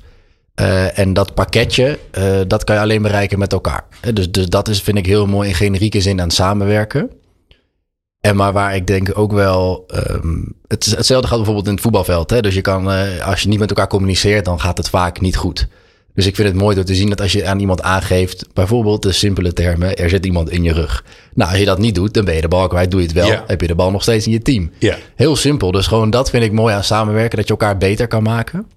Eh, en dat pakketje, eh, dat kan je alleen bereiken met elkaar. Dus, dus dat is, vind ik heel mooi in generieke zin aan samenwerken. En maar waar ik denk ook wel... ehm, het, hetzelfde gaat bijvoorbeeld in het voetbalveld. Hè? Dus je kan, als je niet met elkaar communiceert, dan gaat het vaak niet goed. Dus ik vind het mooi door te zien dat als je aan iemand aangeeft, bijvoorbeeld de simpele termen, er zit iemand in je rug. Nou, als je dat niet doet, dan ben je de bal kwijt. Doe je het wel, heb je de bal nog steeds in je team. Ja. Heel simpel. Dus gewoon dat vind ik mooi aan samenwerken, dat je elkaar beter kan maken.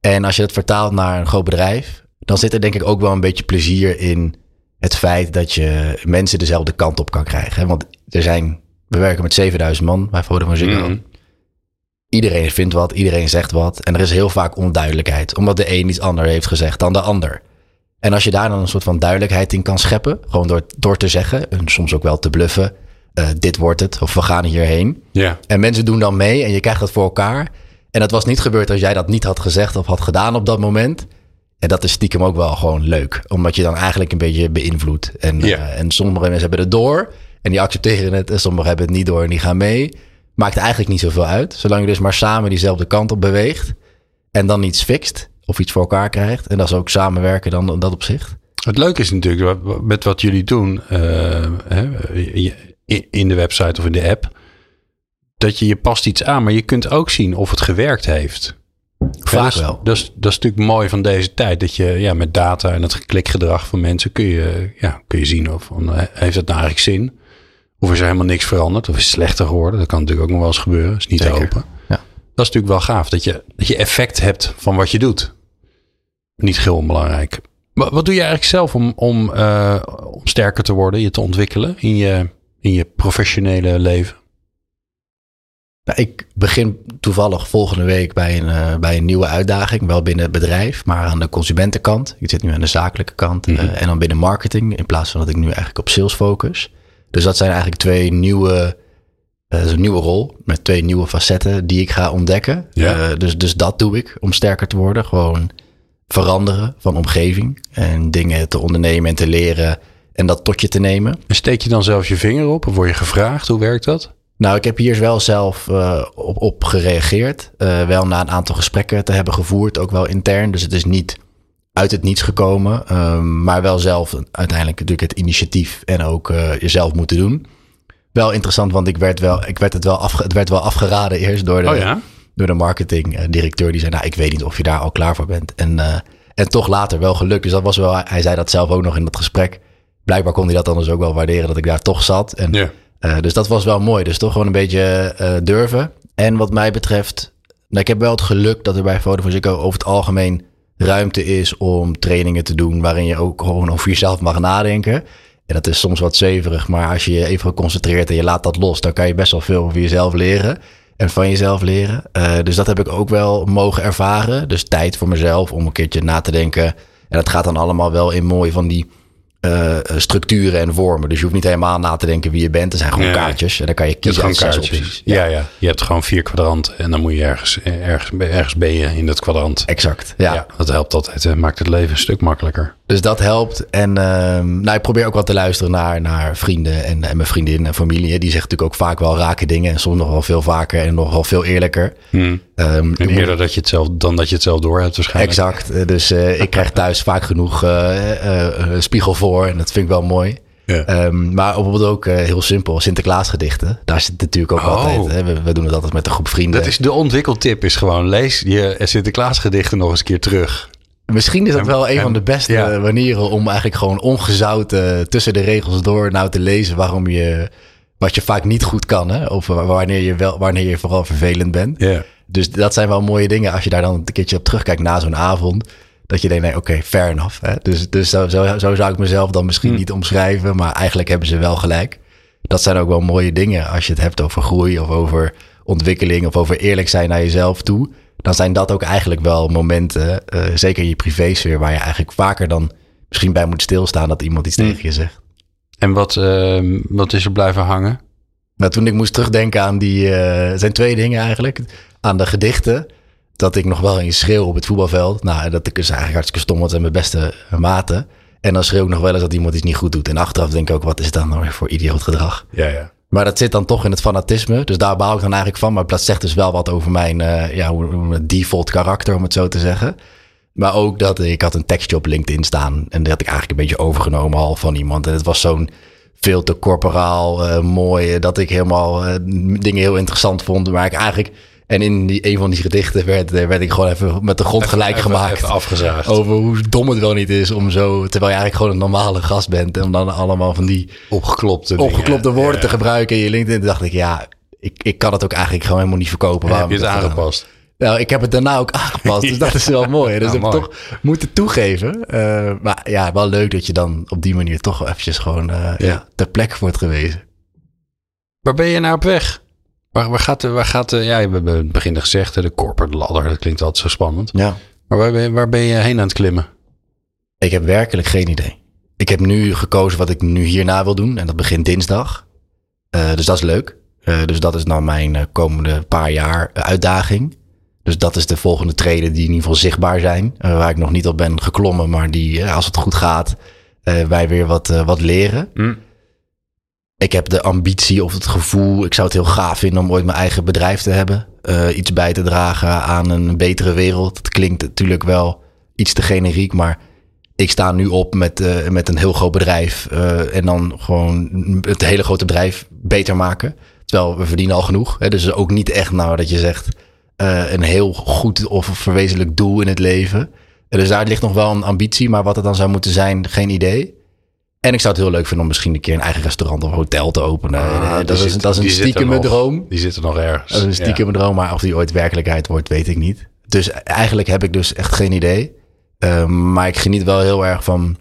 En als je het vertaalt naar een groot bedrijf, dan zit er denk ik ook wel een beetje plezier in het feit dat je mensen dezelfde kant op kan krijgen. Want er zijn, we werken met 7000 man bij Vodafone Ziggo. Mhm. Iedereen vindt wat, iedereen zegt wat. En er is heel vaak onduidelijkheid, omdat de een iets anders heeft gezegd dan de ander. En als je daar dan een soort van duidelijkheid in kan scheppen, gewoon door, door te zeggen, en soms ook wel te bluffen, eh, dit wordt het, of we gaan hierheen. Ja. En mensen doen dan mee en je krijgt het voor elkaar. En dat was niet gebeurd als jij dat niet had gezegd of had gedaan op dat moment. En dat is stiekem ook wel gewoon leuk. Omdat je dan eigenlijk een beetje beïnvloedt. En, Ja. eh, en sommige mensen hebben het door. En die accepteren het. En sommigen hebben het niet door en die gaan mee. Maakt eigenlijk niet zoveel uit. Zolang je dus maar samen diezelfde kant op beweegt. En dan iets fixt. Of iets voor elkaar krijgt. En dat is ook samenwerken dan in dat opzicht. Het leuke is natuurlijk met wat jullie doen eh, in de website of in de app. Dat je je past iets aan, maar je kunt ook zien of het gewerkt heeft. Vaak dat is- wel. Dat is, dat is natuurlijk mooi van deze tijd. Dat je ja, met data en het klikgedrag van mensen kun je, ja, kun je zien of eh, heeft het nou eigenlijk zin? Of is er helemaal niks veranderd? Of is het slechter geworden? Dat kan natuurlijk ook nog wel eens gebeuren. is niet Zeker. open. Ja. Dat is natuurlijk wel gaaf. Dat je, dat je effect hebt van wat je doet. Niet heel onbelangrijk. Wat, wat doe je eigenlijk zelf om, om, eh, om sterker te worden, je te ontwikkelen in je, in je professionele leven? Nou, ik begin toevallig volgende week bij een, eh, bij een nieuwe uitdaging. Wel binnen het bedrijf, maar aan de consumentenkant. Ik zit nu aan de zakelijke kant. Mhm. eh, en dan binnen marketing. In plaats van dat ik nu eigenlijk op sales focus. Dus dat zijn eigenlijk twee nieuwe... eh, een nieuwe rol met twee nieuwe facetten die ik ga ontdekken. Ja. Eh, dus, dus dat doe ik om sterker te worden. Gewoon veranderen van omgeving. En dingen te ondernemen en te leren. En dat tot je te nemen. En steek je dan zelf je vinger op? Of word je gevraagd? Hoe werkt dat? Nou, ik heb hier wel zelf eh, op, op gereageerd. Eh, wel na een aantal gesprekken te hebben gevoerd, ook wel intern. Dus het is niet uit het niets gekomen. ehm, maar wel zelf uiteindelijk natuurlijk het initiatief en ook eh, jezelf moeten doen. Wel interessant, want ik werd, wel, ik werd het, wel afge, het werd wel afgeraden eerst door de, Oh ja? door de marketingdirecteur. Die zei, nou, ik weet niet of je daar al klaar voor bent. En, eh, en toch later wel gelukt. Dus dat was wel, hij zei dat zelf ook nog in dat gesprek. Blijkbaar kon hij dat dan dus ook wel waarderen dat ik daar toch zat. En eh, dus dat was wel mooi. Dus toch gewoon een beetje eh, durven. En wat mij betreft, nou, ik heb wel het geluk dat er bij Vodafone Ziggo over het algemeen ruimte is om trainingen te doen waarin je ook gewoon over jezelf mag nadenken. En dat is soms wat zweverig, maar als je je even concentreert en je laat dat los, dan kan je best wel veel over jezelf leren en van jezelf leren. Eh, dus dat heb ik ook wel mogen ervaren. Dus tijd voor mezelf om een keertje na te denken. En dat gaat dan allemaal wel in mooi van die eh, structuren en vormen. Dus je hoeft niet helemaal na te denken wie je bent. Er zijn gewoon kaartjes en dan kan je kiezen uit kaartjes. opties. Ja. ja, je hebt gewoon vier kwadranten en dan moet je ergens, ergens, ergens ben je in dat kwadrant. Exact, ja. Ja. dat helpt altijd. hè. Maakt het leven een stuk makkelijker. Dus dat helpt. En ehm, nou, ik probeer ook wat te luisteren naar, naar vrienden en, en mijn vriendin en familie. Die zeggen natuurlijk ook vaak wel rake dingen. En soms nog wel veel vaker en nog wel veel eerlijker. Hmm. Ehm, En eerder dat je het zelf, dan dat je het zelf door hebt waarschijnlijk. Exact. Eh, Dus eh, ik krijg thuis vaak genoeg eh, spiegel voor. En dat vind ik wel mooi. Ja. Ehm, maar bijvoorbeeld ook heel simpel, Sinterklaasgedichten. Daar zit natuurlijk ook Oh. altijd. Hè? We, we doen het altijd met een groep vrienden. Dat is de ontwikkeltip is gewoon lees je Sinterklaas gedichten nog eens een keer terug. Misschien is dat wel een en- van de beste ja. manieren om eigenlijk gewoon ongezouten tussen de regels door nou te lezen waarom je wat je vaak niet goed kan, hè? Of wa- wanneer je wel wanneer je vooral vervelend bent. Ja. Dus dat zijn wel mooie dingen als je daar dan een keertje op terugkijkt na zo'n avond. Dat je denkt, nee, oké, fair enough. Hè? Dus, dus zo, zo, zo zou ik mezelf dan misschien Hm. niet omschrijven, maar eigenlijk hebben ze wel gelijk. Dat zijn ook wel mooie dingen als je het hebt over groei of over ontwikkeling of over eerlijk zijn naar jezelf toe. Dan zijn dat ook eigenlijk wel momenten, eh, zeker in je privésfeer, waar je eigenlijk vaker dan misschien bij moet stilstaan dat iemand iets Hm. tegen je zegt. En wat, ehm, wat is er blijven hangen? Maar toen ik moest terugdenken aan die... het zijn twee dingen eigenlijk. Aan de gedichten. Dat ik nog wel eens schreeuw op het voetbalveld. Nou, dat ik dus eigenlijk hartstikke stom was en mijn beste maten. En dan schreeuw ik nog wel eens dat iemand iets niet goed doet. En achteraf denk ik ook, wat is dat nou weer voor idioot gedrag? Ja, ja. Maar dat zit dan toch in het fanatisme. Dus daar baal ik dan eigenlijk van. Maar dat zegt dus wel wat over mijn eh, ja, hoe, default karakter, om het zo te zeggen. Maar ook dat ik had een tekstje op LinkedIn staan. En dat had ik eigenlijk een beetje overgenomen al van iemand. En het was zo'n veel te corporaal, eh, mooi. Dat ik helemaal eh, dingen heel interessant vond. Maar ik eigenlijk En in die, een van die gedichten werd, eh, werd ik gewoon even met de grond gelijk Even- gemaakt. even afgezaagd. Over hoe dom het wel niet is om zo, terwijl je eigenlijk gewoon een normale gast bent. En om dan allemaal van die Opgeklopte dingen. opgeklopte woorden Ja. te gebruiken in je LinkedIn. Toen dacht ik, ja, ik, ik kan het ook eigenlijk gewoon helemaal niet verkopen. Heb Waarom je het gedaan aangepast? heb. Nou, ik heb het daarna ook aangepast. <laughs> Dus dat is wel mooi. Dus Ja, ik heb toch moeten toegeven. Eh, maar ja, wel leuk dat je dan op die manier toch eventjes gewoon eh, ja. ter plekke wordt gewezen. Waar ben je nou op weg? Waar, waar gaat de, waar gaat de, ja, we hebben in het begin gezegd, de corporate ladder, dat klinkt altijd zo spannend. Ja. Maar waar ben, je, waar ben je heen aan het klimmen? Ik heb werkelijk geen idee. Ik heb nu gekozen wat ik nu hierna wil doen. En dat begint dinsdag. Eh, dus dat is leuk. Eh, dus dat is dan mijn eh, komende paar jaar eh, uitdaging. Dus dat is de volgende treden die in ieder geval zichtbaar zijn. eh, waar ik nog niet op ben geklommen. Maar die, eh, als het goed gaat, eh, wij weer wat, eh, wat leren. Ik heb de ambitie of het gevoel. Ik zou het heel gaaf vinden om ooit mijn eigen bedrijf te hebben. Eh, iets bij te dragen aan een betere wereld. Dat klinkt natuurlijk wel iets te generiek. Maar ik sta nu op met, eh, met een heel groot bedrijf. eh, en dan gewoon het hele grote bedrijf beter maken. Terwijl we verdienen al genoeg. Hè, dus ook niet echt nou dat je zegt een heel goed of verwezenlijk doel in het leven. Dus daar ligt nog wel een ambitie. Maar wat het dan zou moeten zijn, geen idee. En ik zou het heel leuk vinden om misschien een keer een eigen restaurant of hotel te openen. Ah, Eh, dat, is, zit- dat is die een zit er stiekem nog. droom. Die zitten nog ergens. Dat is een stiekem droom, maar of die ooit werkelijkheid wordt, weet ik niet. Dus eigenlijk heb ik dus echt geen idee. Eh, maar ik geniet wel heel erg van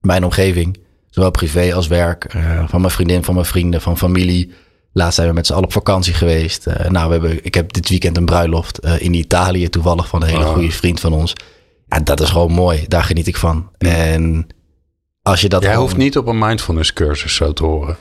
mijn omgeving. Zowel privé als werk. eh, van mijn vriendin, van mijn vrienden, van familie. Laatst zijn we met z'n allen op vakantie geweest. Eh, nou, we hebben, ik heb dit weekend een bruiloft in Italië toevallig van een hele Ah. goede vriend van ons. Ja, dat is gewoon mooi. Daar geniet ik van. En als je dat Jij gewoon- hoeft niet op een mindfulness cursus zo te horen.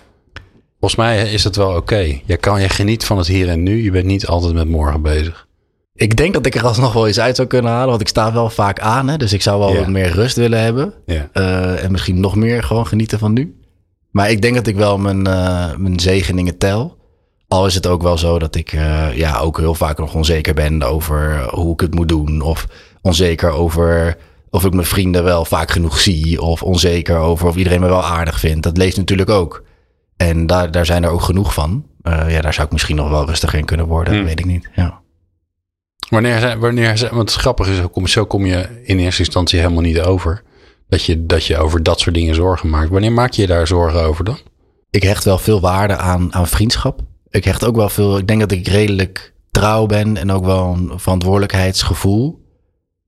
Volgens mij is het wel oké. Je, kan, je geniet van het hier en nu. Je bent niet altijd met morgen bezig. Ik denk dat ik er alsnog wel iets uit zou kunnen halen. Want ik sta wel vaak aan. Hè? Dus ik zou wel wat meer rust willen hebben. Eh, en misschien nog meer gewoon genieten van nu. Maar ik denk dat ik wel mijn, eh, mijn zegeningen tel. Al is het ook wel zo dat ik eh, ja, ook heel vaak nog onzeker ben over hoe ik het moet doen. Of onzeker over of ik mijn vrienden wel vaak genoeg zie. Of onzeker over of iedereen me wel aardig vindt. Dat leeft natuurlijk ook. En daar, daar zijn er ook genoeg van. Eh, ja, daar zou ik misschien nog wel rustiger in kunnen worden. Hmm. Weet ik niet. Ja. Wanneer, zijn- wanneer, zijn- want het grappige is, zo kom, zo kom je in eerste instantie helemaal niet over. Dat je, dat je over dat soort dingen zorgen maakt. Wanneer maak je je daar zorgen over dan? ik hecht wel veel waarde aan, aan vriendschap. Ik hecht ook wel veel. Ik denk dat ik redelijk trouw ben en ook wel een verantwoordelijkheidsgevoel.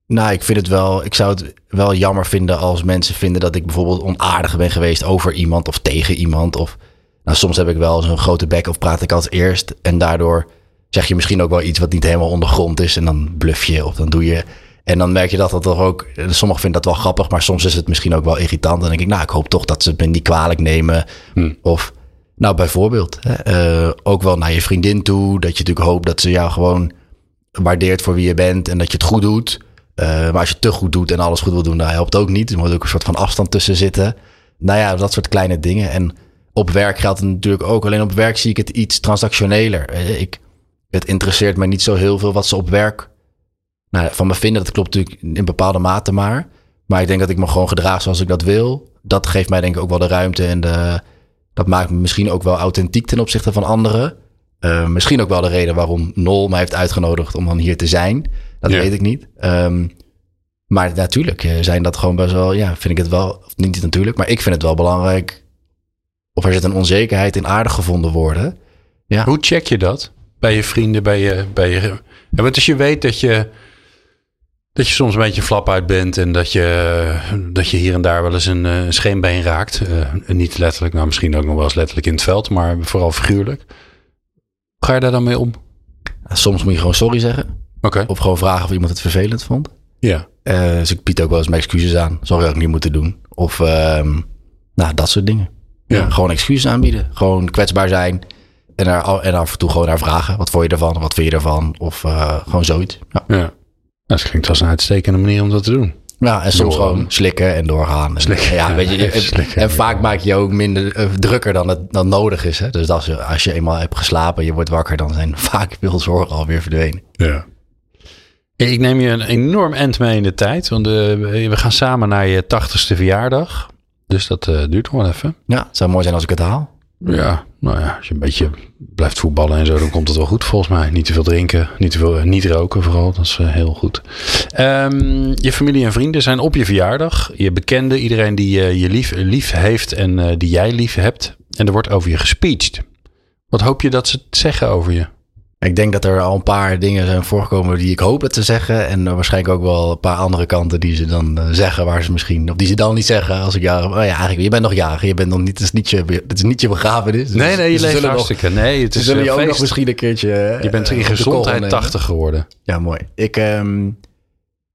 Nou, ik vind het wel. Ik zou het wel jammer vinden als mensen vinden dat ik bijvoorbeeld onaardig ben geweest over iemand of tegen iemand. Of nou, soms heb ik wel zo'n grote bek of praat ik als eerst. En daardoor zeg je misschien ook wel iets wat niet helemaal ondergrond is. En dan bluff je of dan doe je. En dan merk je dat dat toch ook. Sommigen vinden dat wel grappig, maar soms is het misschien ook wel irritant. Dan denk ik, nou, ik hoop toch dat ze het me niet kwalijk nemen. Of, nou, bijvoorbeeld, hè, eh, ook wel naar je vriendin toe. Dat je natuurlijk hoopt dat ze jou gewoon waardeert voor wie je bent en dat je het goed doet. Eh, maar als je te goed doet en alles goed wil doen, dan helpt ook niet. Er moet ook een soort van afstand tussen zitten. Nou ja, dat soort kleine dingen. En op werk geldt het natuurlijk ook. Alleen op werk zie ik het iets transactioneler. Eh, Ik, het interesseert mij niet zo heel veel wat ze op werk nou, van me vinden. Dat klopt natuurlijk in bepaalde mate maar. Maar ik denk dat ik me gewoon gedraag zoals ik dat wil. Dat geeft mij denk ik ook wel de ruimte en de, dat maakt me misschien ook wel authentiek ten opzichte van anderen. Eh, misschien ook wel de reden waarom Nol mij heeft uitgenodigd om dan hier te zijn. Dat Ja. weet ik niet. Ehm, maar natuurlijk eh, zijn dat gewoon best wel, ja, vind ik het wel, of niet natuurlijk, maar ik vind het wel belangrijk. Of er zit een onzekerheid in aardig gevonden worden. Ja. Hoe check je dat? Bij je vrienden, bij je... Bij je ja, want als je weet dat je, dat je soms een beetje flap uit bent... en dat je, dat je hier en daar wel eens een, eh, een scheenbeen raakt. eh, niet letterlijk, nou misschien ook nog wel eens letterlijk in het veld... maar vooral figuurlijk. Hoe ga je daar dan mee om? Soms moet je gewoon sorry zeggen. Of gewoon vragen of iemand het vervelend vond. ja. Eh, dus ik bied ook wel eens mijn excuses aan. Dat ik niet moeten doen. Of ehm, nou, dat soort dingen. Ja. Ja. Gewoon excuses aanbieden. Gewoon kwetsbaar zijn. En, er, en af en toe gewoon naar vragen. Wat vond je ervan? Wat vind je ervan? Of eh, gewoon zoiets. Ja. ja. Dat klinkt als een uitstekende manier om dat te doen. Ja, en soms gewoon slikken en doorgaan. En, Slikken. Ja, weet je, <laughs> en, Slikken. en vaak maak je je ook minder eh, drukker dan het dan nodig is. Hè? Dus als je, als je eenmaal hebt geslapen, je wordt wakker, dan zijn <laughs> vaak veel zorgen alweer verdwenen. Ja. Ik neem je een enorm end mee in de tijd. Want eh, we gaan samen naar je tachtigste verjaardag. Dus dat eh, duurt nog wel even. Ja, het zou mooi zijn als ik het haal. Ja, nou ja, als je een beetje blijft voetballen en zo, dan komt het wel goed volgens mij. Niet te veel drinken, niet te veel, niet roken vooral, dat is heel goed. Um, je familie en vrienden zijn op je verjaardag. Je bekende, iedereen die je lief, lief heeft en uh, die jij lief hebt. En er wordt over je gespeecht. Wat hoop je dat ze zeggen over je? Ik denk dat er al een paar dingen zijn voorgekomen die ik hoop dat ze zeggen. En waarschijnlijk ook wel een paar andere kanten die ze dan uh, zeggen, waar ze misschien, of die ze dan niet zeggen als ik jarig oh ja, eigenlijk, je bent nog jarig, je bent nog niet, het is niet je, het is niet je begrafenis. Dus, nee, nee, je dus leeft hartstikke. Nog, nee, het is zullen je ook nog misschien een keertje. Je bent in gezondheid 80 geworden. Ja, mooi. Ik, um,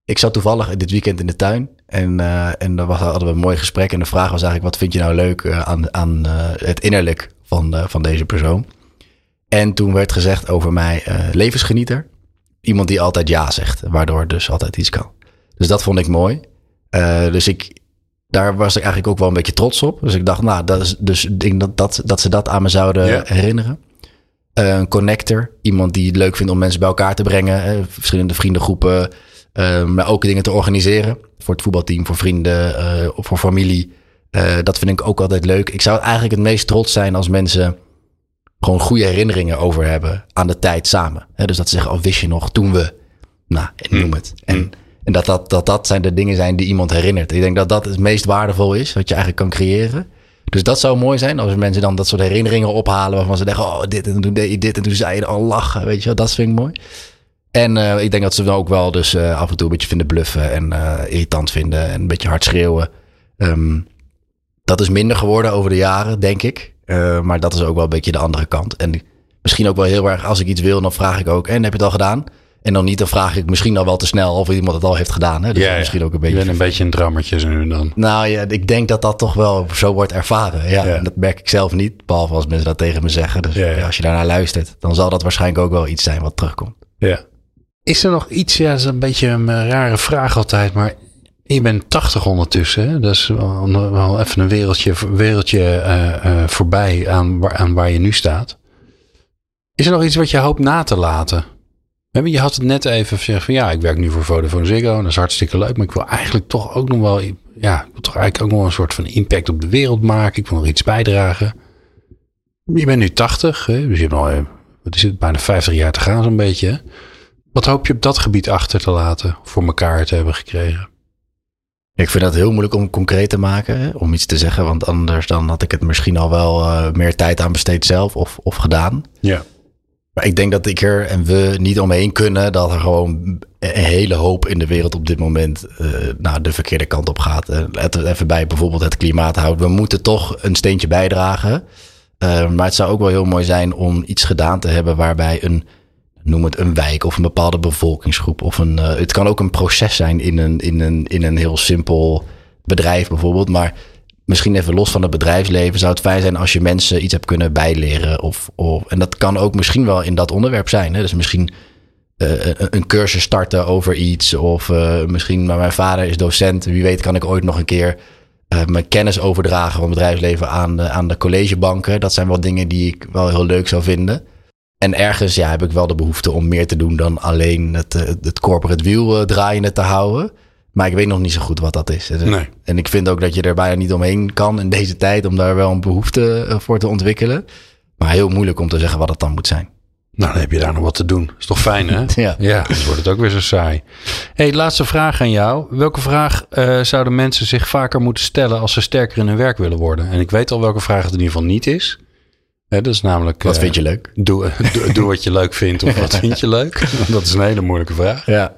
ik zat toevallig dit weekend in de tuin en, uh, en daar hadden we een mooi gesprek. En de vraag was eigenlijk, wat vind je nou leuk aan, aan het innerlijk van, van deze persoon? En toen werd gezegd over mij uh, levensgenieter. Iemand die altijd ja zegt, waardoor dus altijd iets kan. Dus dat vond ik mooi. Uh, dus ik, daar was ik eigenlijk ook wel een beetje trots op. Dus ik dacht, nou, dat is dus ik denk dat, dat, dat ze dat aan me zouden herinneren. Uh, een connector, iemand die het leuk vindt om mensen bij elkaar te brengen. verschillende vriendengroepen, maar ook dingen te organiseren. Voor het voetbalteam, voor vrienden, of voor familie. dat vind ik ook altijd leuk. Ik zou eigenlijk het meest trots zijn als mensen gewoon goede herinneringen over hebben aan de tijd samen. dus dat ze zeggen, oh, wist je nog toen we, nou, noem hm. het. En, en dat, dat, dat dat zijn de dingen zijn die iemand herinnert. Ik denk dat dat het meest waardevol is wat je eigenlijk kan creëren. Dus dat zou mooi zijn als mensen dan dat soort herinneringen ophalen waarvan ze denken, oh, dit en toen deed je dit en toen zei je al lachen, weet je wel. Dat vind ik mooi. En uh, ik denk dat ze dan ook wel dus uh, af en toe een beetje vinden bluffen en uh, irritant vinden en een beetje hard schreeuwen. Um, dat is minder geworden over de jaren, denk ik. Uh, maar dat is ook wel een beetje de andere kant. En misschien ook wel heel erg, als ik iets wil, dan vraag ik ook, en heb je het al gedaan? En dan niet, dan vraag ik misschien al wel te snel of iemand het al heeft gedaan. Hè? Dus ja, misschien ook een beetje. Je bent een beetje een drammertje zo nu dan. Nou ja, ik denk dat dat toch wel zo wordt ervaren. Ja, ja. En dat merk ik zelf niet, behalve als mensen dat tegen me zeggen. Dus ja, ja. als je daarnaar luistert, dan zal dat waarschijnlijk ook wel iets zijn wat terugkomt. Ja. Is er nog iets, ja, dat is een beetje een rare vraag altijd, maar je bent 80 ondertussen. Hè? Dat is wel, even een wereldje, wereldje uh, uh, voorbij aan waar, je nu staat. Is er nog iets wat je hoopt na te laten? Je had het net even gezegd van ja, ik werk nu voor Vodafone Ziggo. Dat is hartstikke leuk. Maar ik wil eigenlijk toch ook nog wel, ja, ik wil toch eigenlijk ook nog een soort van impact op de wereld maken. Ik wil nog iets bijdragen. Je bent nu 80, hè? dus je hebt nog, wat is het, bijna 50 jaar te gaan zo'n beetje. Wat hoop je op dat gebied achter te laten, voor elkaar te hebben gekregen? Ik vind dat heel moeilijk om concreet te maken, hè, om iets te zeggen. Want anders dan had ik het misschien al wel uh, meer tijd aan besteed zelf of, of gedaan. Ja. Maar ik denk dat ik er en we niet omheen kunnen dat er gewoon een hele hoop in de wereld op dit moment uh, nou, de verkeerde kant op gaat. Uh, let even bij bijvoorbeeld het klimaat houden. We moeten toch een steentje bijdragen. Uh, maar het zou ook wel heel mooi zijn om iets gedaan te hebben waarbij een noem het een wijk of een bepaalde bevolkingsgroep. Of een, uh, het kan ook een proces zijn in een, in, een, in een heel simpel bedrijf bijvoorbeeld. Maar misschien even los van het bedrijfsleven zou het fijn zijn als je mensen iets hebt kunnen bijleren. Of, of, en dat kan ook misschien wel in dat onderwerp zijn. Hè? Dus misschien uh, een cursus starten over iets. Of uh, misschien, maar mijn vader is docent. Wie weet kan ik ooit nog een keer mijn kennis overdragen van bedrijfsleven aan de, aan de collegebanken. Dat zijn wel dingen die ik wel heel leuk zou vinden. En ergens ja, heb ik wel de behoefte om meer te doen dan alleen het, eh, het corporate wiel uh, draaiende te houden. Maar ik weet nog niet zo goed wat dat is. Nee. En ik vind ook dat je er bijna niet omheen kan in deze tijd om daar wel een behoefte eh, voor te ontwikkelen. Maar heel moeilijk om te zeggen wat het dan moet zijn. Nou, dan heb je daar nog wat te doen. Is toch fijn, hè? <laughs> ja. Ja, dan wordt het ook weer zo saai. hey, laatste vraag aan jou. Welke vraag uh, zouden mensen zich vaker moeten stellen als ze sterker in hun werk willen worden? En ik weet al welke vraag het in ieder geval niet is. Dat is namelijk. Wat vind je leuk? Doe, <laughs> doe, doe, wat je leuk vindt of wat <laughs> vind je leuk? Dat is een hele moeilijke vraag. Ja.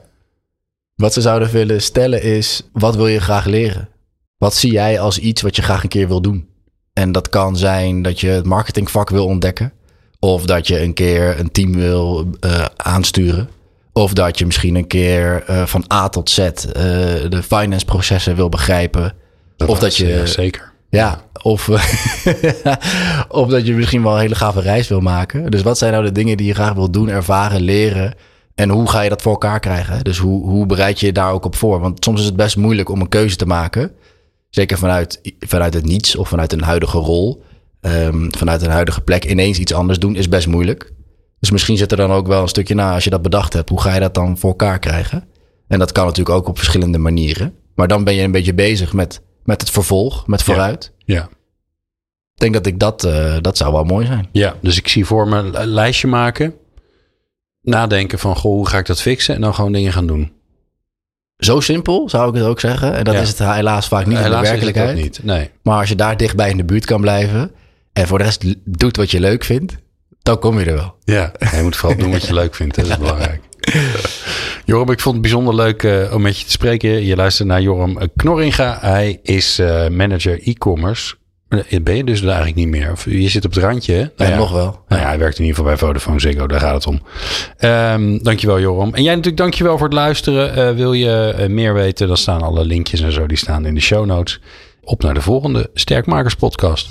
Wat ze zouden willen stellen is: wat wil je graag leren? Wat zie jij als iets wat je graag een keer wil doen? En dat kan zijn dat je het marketingvak wil ontdekken. Of dat je een keer een team wil uh, aansturen. Of dat je misschien een keer uh, van A tot Z de finance processen wil begrijpen. Dat of dat je. Zeker. Ja, of, <laughs> of dat je misschien wel een hele gave reis wil maken. Dus wat zijn nou de dingen die je graag wil doen, ervaren, leren? En hoe ga je dat voor elkaar krijgen? Dus hoe, hoe bereid je je daar ook op voor? Want soms is het best moeilijk om een keuze te maken. Zeker vanuit, vanuit het niets of vanuit een huidige rol. Um, vanuit een huidige plek ineens iets anders doen is best moeilijk. Dus misschien zit er dan ook wel een stukje na als je dat bedacht hebt. Hoe ga je dat dan voor elkaar krijgen? En dat kan natuurlijk ook op verschillende manieren. Maar dan ben je een beetje bezig met met het vervolg, met vooruit. Ja. denk dat ik dat, eh, dat zou wel mooi zijn. Ja, dus ik zie voor me een lijstje maken. Nadenken van, goh, hoe ga ik dat fixen? En dan gewoon dingen gaan doen. Zo simpel zou ik het ook zeggen. En dat Ja. is het helaas vaak niet Helaas in de werkelijkheid. niet. Nee. Maar als je daar dichtbij in de buurt kan blijven en voor de rest doet wat je leuk vindt, dan kom je er wel. Ja, <laughs> je moet vooral doen wat je leuk vindt. Dat is <laughs> belangrijk. <laughs> Joram, ik vond het bijzonder leuk eh, om met je te spreken. Je luistert naar Joram Knorringa. Hij is eh, manager e-commerce. Eh, Ben je dus er eigenlijk niet meer? Of je zit op het randje, hè? Nou Ja, ja. nog wel. Nou ja, hij werkt in ieder geval bij Vodafone Ziggo. Daar gaat het om. Ehm, dankjewel, Joram. En jij natuurlijk dankjewel voor het luisteren. Eh, wil je meer weten, dan staan alle linkjes en zo. Die staan in de show notes. Op naar de volgende Sterkmakers podcast.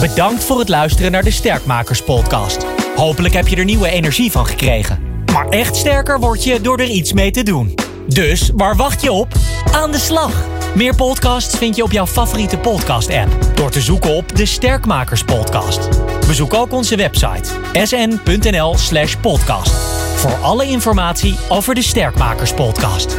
Bedankt voor het luisteren naar de Sterkmakers podcast. Hopelijk heb je er nieuwe energie van gekregen. Maar echt sterker word je door er iets mee te doen. Dus waar wacht je op? Aan de slag! Meer podcasts vind je op jouw favoriete podcast-app door te zoeken op de Sterkmakers podcast. Bezoek ook onze website sn.nl/podcast voor alle informatie over de Sterkmakers podcast.